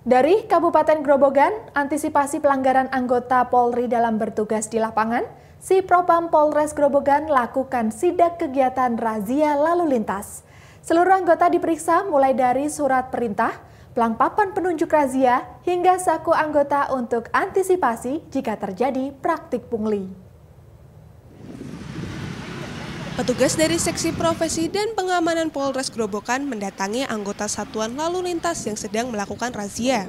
Dari Kabupaten Grobogan, antisipasi pelanggaran anggota Polri dalam bertugas di lapangan, si Propam Polres Grobogan lakukan sidak kegiatan razia lalu lintas. Seluruh anggota diperiksa mulai dari surat perintah, pelangpapan penunjuk razia, hingga saku anggota untuk antisipasi jika terjadi praktik pungli. Petugas dari Seksi Profesi dan Pengamanan Polres Grobogan mendatangi anggota Satuan Lalu Lintas yang sedang melakukan razia.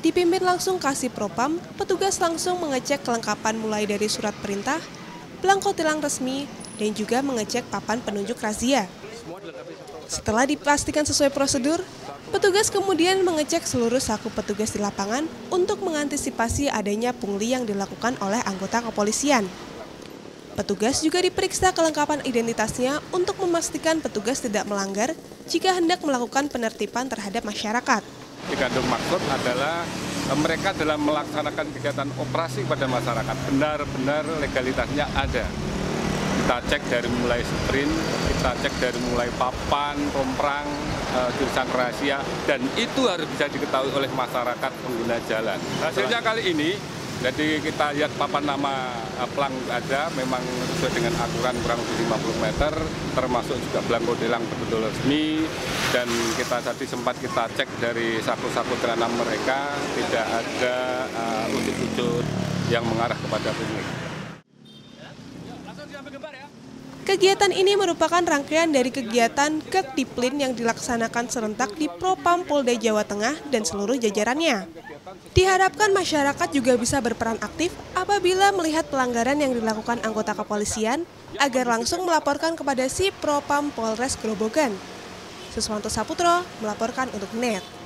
Dipimpin langsung Kasih Propam, petugas langsung mengecek kelengkapan mulai dari surat perintah, belangko tilang resmi, dan juga mengecek papan penunjuk razia. Setelah dipastikan sesuai prosedur, petugas kemudian mengecek seluruh saku petugas di lapangan untuk mengantisipasi adanya pungli yang dilakukan oleh anggota kepolisian. Petugas juga diperiksa kelengkapan identitasnya untuk memastikan petugas tidak melanggar jika hendak melakukan penertiban terhadap masyarakat. Dikandung maksud adalah e, mereka dalam melaksanakan kegiatan operasi pada masyarakat benar-benar legalitasnya ada. Kita cek dari mulai sprint, kita cek dari mulai papan, romprang, e, jurusan rahasia, dan itu harus bisa diketahui oleh masyarakat pengguna jalan. Hasilnya kali ini jadi kita lihat papan nama eh, pelang ada, memang sesuai dengan aturan kurang lebih 50 meter, termasuk juga belangko delang betul-betul resmi, dan kita tadi sempat kita cek dari saku-saku celana mereka, tidak ada uh, wujud-wujud yang mengarah kepada pungli. Kegiatan ini merupakan rangkaian dari kegiatan Kektiplin yang dilaksanakan serentak di Propam Polda Jawa Tengah dan seluruh jajarannya. Diharapkan masyarakat juga bisa berperan aktif apabila melihat pelanggaran yang dilakukan anggota kepolisian agar langsung melaporkan kepada si Propam Polres Grobogan. Suswanto Saputro melaporkan untuk NET.